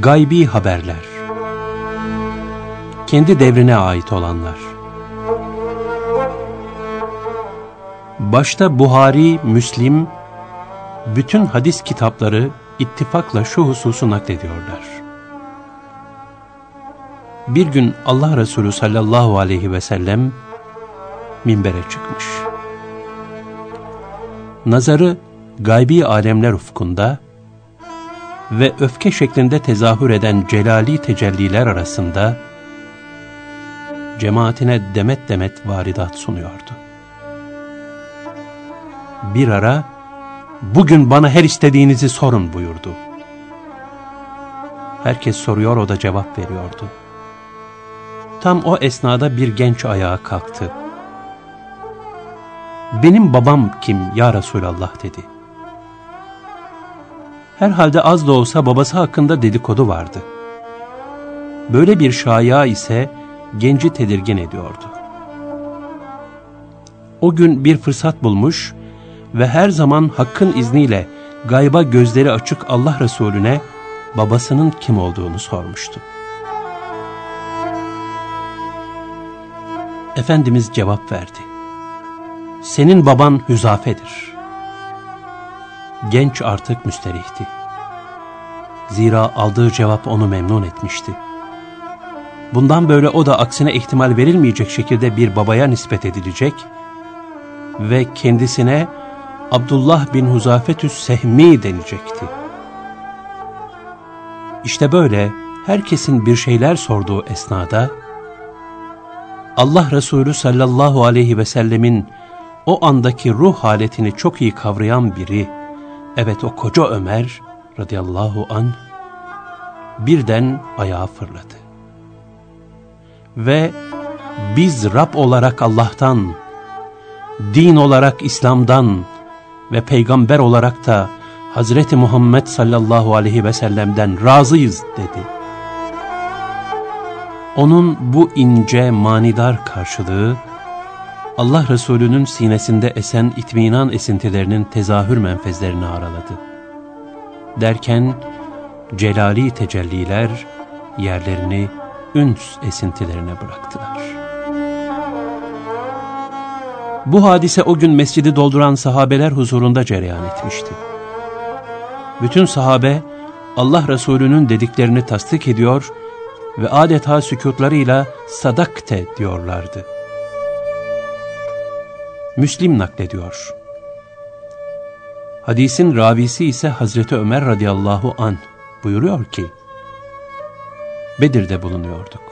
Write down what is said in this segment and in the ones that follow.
Gaybi haberler Kendi devrine ait olanlar Başta Buhari, Müslim, bütün hadis kitapları ittifakla şu hususu naklediyorlar. Bir gün Allah Resulü sallallahu aleyhi ve sellem minbere çıkmış. Nazarı gaybi alemler ufkunda ve öfke şeklinde tezahür eden celali tecelliler arasında cemaatine demet demet varidat sunuyordu. Bir ara, bugün bana her istediğinizi sorun buyurdu. Herkes soruyor, o da cevap veriyordu. Tam o esnada bir genç ayağa kalktı. Benim babam kim ya Resulallah dedi. Herhalde az da olsa babası hakkında dedikodu vardı. Böyle bir şaya ise genci tedirgin ediyordu. O gün bir fırsat bulmuş ve her zaman hakkın izniyle gayba gözleri açık Allah Resulüne babasının kim olduğunu sormuştu. Efendimiz cevap verdi. Senin baban Hüzafe'dir. Genç artık müsterihti. Zira aldığı cevap onu memnun etmişti. Bundan böyle o da aksine ihtimal verilmeyecek şekilde bir babaya nispet edilecek ve kendisine Abdullah bin Huzafetüs Sehmi denecekti. İşte böyle herkesin bir şeyler sorduğu esnada Allah Resulü sallallahu aleyhi ve sellemin o andaki ruh haletini çok iyi kavrayan biri, evet o koca Ömer radıyallahu an birden ayağa fırladı. Ve biz Rab olarak Allah'tan, din olarak İslam'dan ve peygamber olarak da Hazreti Muhammed sallallahu aleyhi ve sellem'den razıyız dedi. Onun bu ince, manidar karşılığı, Allah Resulü'nün sinesinde esen itminan esintilerinin tezahür menfezlerini araladı. Derken, celali tecelliler yerlerini üns esintilerine bıraktılar. Bu hadise o gün mescidi dolduran sahabeler huzurunda cereyan etmişti. Bütün sahabe Allah Resulü'nün dediklerini tasdik ediyor ve adeta sükutlarıyla sadakte diyorlardı. Müslim naklediyor. Hadisin ravisi ise Hazreti Ömer radıyallahu an buyuruyor ki, Bedir'de bulunuyorduk.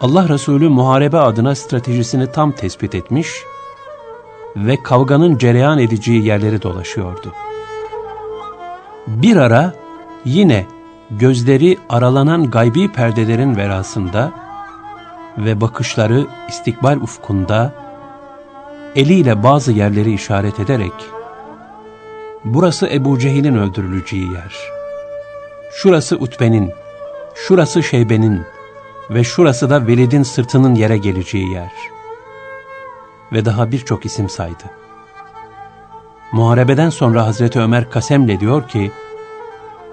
Allah Resulü muharebe adına stratejisini tam tespit etmiş ve kavganın cereyan edeceği yerleri dolaşıyordu. Bir ara yine gözleri aralanan gaybi perdelerin verasında ve bakışları istikbal ufkunda eliyle bazı yerleri işaret ederek burası Ebu Cehil'in öldürüleceği yer, şurası Utbe'nin, şurası Şeybe'nin ve şurası da Velid'in sırtının yere geleceği yer ve daha birçok isim saydı. Muharebeden sonra Hazreti Ömer kasemle diyor ki,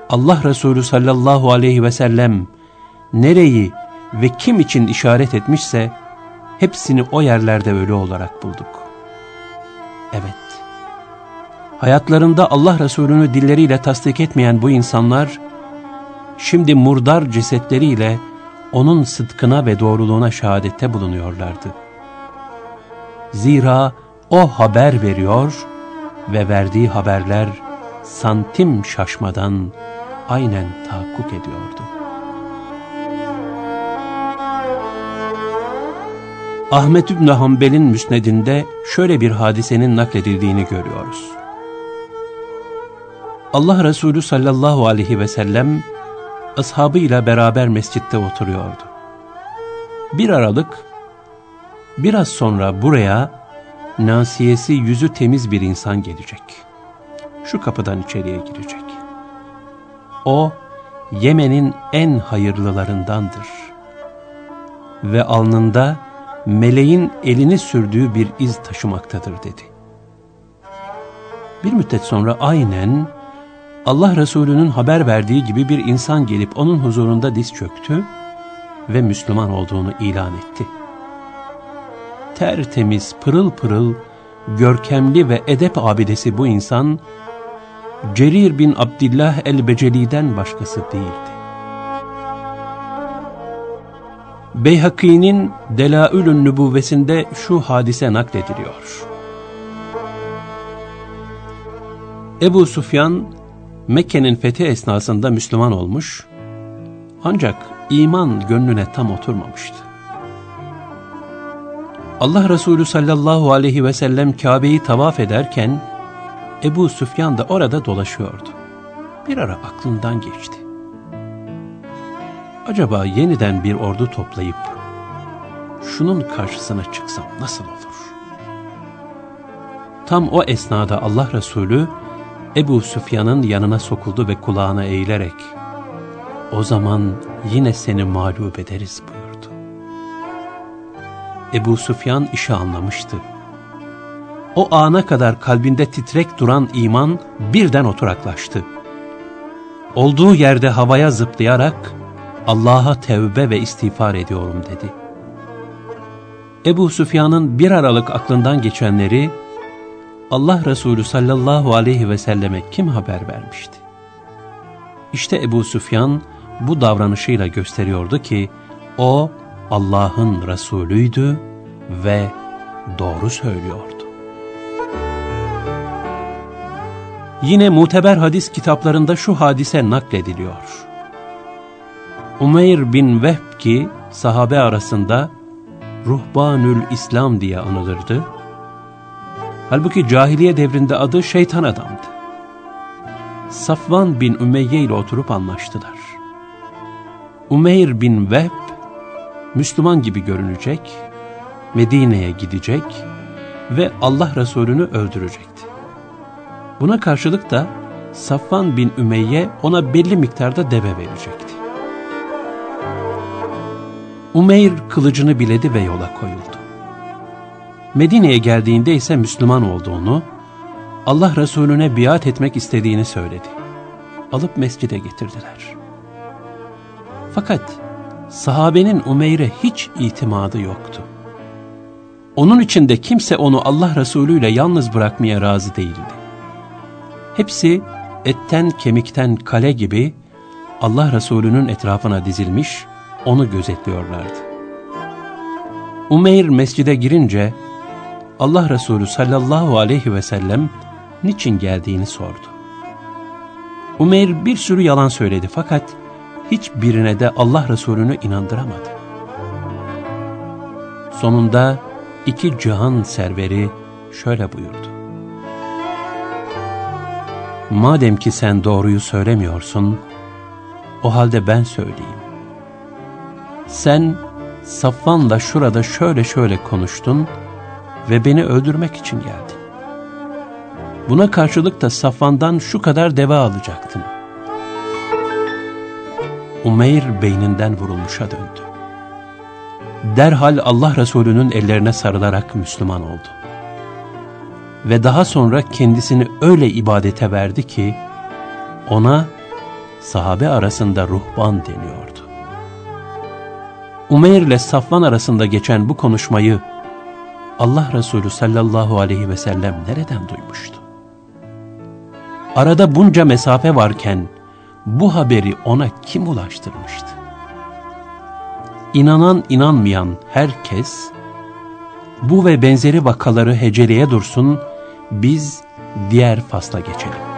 Allah Resulü sallallahu aleyhi ve sellem nereyi ve kim için işaret etmişse hepsini o yerlerde ölü olarak bulduk. Evet, hayatlarında Allah Resulü'nü dilleriyle tasdik etmeyen bu insanlar, şimdi murdar cesetleriyle onun sıdkına ve doğruluğuna şehadette bulunuyorlardı. Zira o haber veriyor ve verdiği haberler santim şaşmadan aynen tahakkuk ediyordu. Ahmet İbn Hanbel'in müsnedinde şöyle bir hadisenin nakledildiğini görüyoruz. Allah Resulü sallallahu aleyhi ve sellem ashabıyla beraber mescitte oturuyordu. Bir aralık biraz sonra buraya nasiyesi yüzü temiz bir insan gelecek. Şu kapıdan içeriye girecek. O Yemen'in en hayırlılarındandır. Ve alnında meleğin elini sürdüğü bir iz taşımaktadır dedi. Bir müddet sonra aynen Allah Resulü'nün haber verdiği gibi bir insan gelip onun huzurunda diz çöktü ve Müslüman olduğunu ilan etti. Tertemiz, pırıl pırıl, görkemli ve edep abidesi bu insan, Cerir bin Abdillah el-Beceli'den başkası değildi. Beyhaki'nin Delaülün Nübuvvesinde şu hadise naklediliyor. Ebu Sufyan, Mekke'nin fethi esnasında Müslüman olmuş, ancak iman gönlüne tam oturmamıştı. Allah Resulü sallallahu aleyhi ve sellem Kabe'yi tavaf ederken, Ebu Süfyan da orada dolaşıyordu. Bir ara aklından geçti. Acaba yeniden bir ordu toplayıp şunun karşısına çıksam nasıl olur? Tam o esnada Allah Resulü Ebu Süfyan'ın yanına sokuldu ve kulağına eğilerek o zaman yine seni mağlup ederiz buyurdu. Ebu Süfyan işi anlamıştı. O ana kadar kalbinde titrek duran iman birden oturaklaştı. Olduğu yerde havaya zıplayarak Allah'a tevbe ve istiğfar ediyorum dedi. Ebu Süfyan'ın bir aralık aklından geçenleri Allah Resulü sallallahu aleyhi ve selleme kim haber vermişti? İşte Ebu Süfyan bu davranışıyla gösteriyordu ki o Allah'ın Resulüydü ve doğru söylüyordu. Yine muteber hadis kitaplarında şu hadise naklediliyor. Umeyr bin Vehb ki sahabe arasında Ruhbanül İslam diye anılırdı. Halbuki cahiliye devrinde adı şeytan adamdı. Safvan bin Ümeyye ile oturup anlaştılar. Umeyr bin Vehb, Müslüman gibi görünecek, Medine'ye gidecek ve Allah Resulü'nü öldürecekti. Buna karşılık da Safvan bin Ümeyye ona belli miktarda deve verecekti. Umeyr kılıcını biledi ve yola koyuldu. Medine'ye geldiğinde ise Müslüman olduğunu, Allah Resulüne biat etmek istediğini söyledi. Alıp mescide getirdiler. Fakat sahabenin Umeyr'e hiç itimadı yoktu. Onun için de kimse onu Allah Resulü ile yalnız bırakmaya razı değildi. Hepsi etten kemikten kale gibi Allah Resulü'nün etrafına dizilmiş, onu gözetliyorlardı. Umeyr mescide girince Allah Resulü sallallahu aleyhi ve sellem niçin geldiğini sordu. Umeyr bir sürü yalan söyledi fakat hiçbirine de Allah Resulü'nü inandıramadı. Sonunda iki cihan serveri şöyle buyurdu. Madem ki sen doğruyu söylemiyorsun, o halde ben söyleyeyim. Sen Safvan'la şurada şöyle şöyle konuştun ve beni öldürmek için geldin. Buna karşılık da Safvan'dan şu kadar deve alacaktın. Umeyr beyninden vurulmuşa döndü. Derhal Allah Resulü'nün ellerine sarılarak Müslüman oldu. Ve daha sonra kendisini öyle ibadete verdi ki, ona sahabe arasında ruhban deniyordu. Umeyr ile Safvan arasında geçen bu konuşmayı Allah Resulü sallallahu aleyhi ve sellem nereden duymuştu? Arada bunca mesafe varken bu haberi ona kim ulaştırmıştı? İnanan inanmayan herkes bu ve benzeri vakaları heceleye dursun biz diğer fasla geçelim.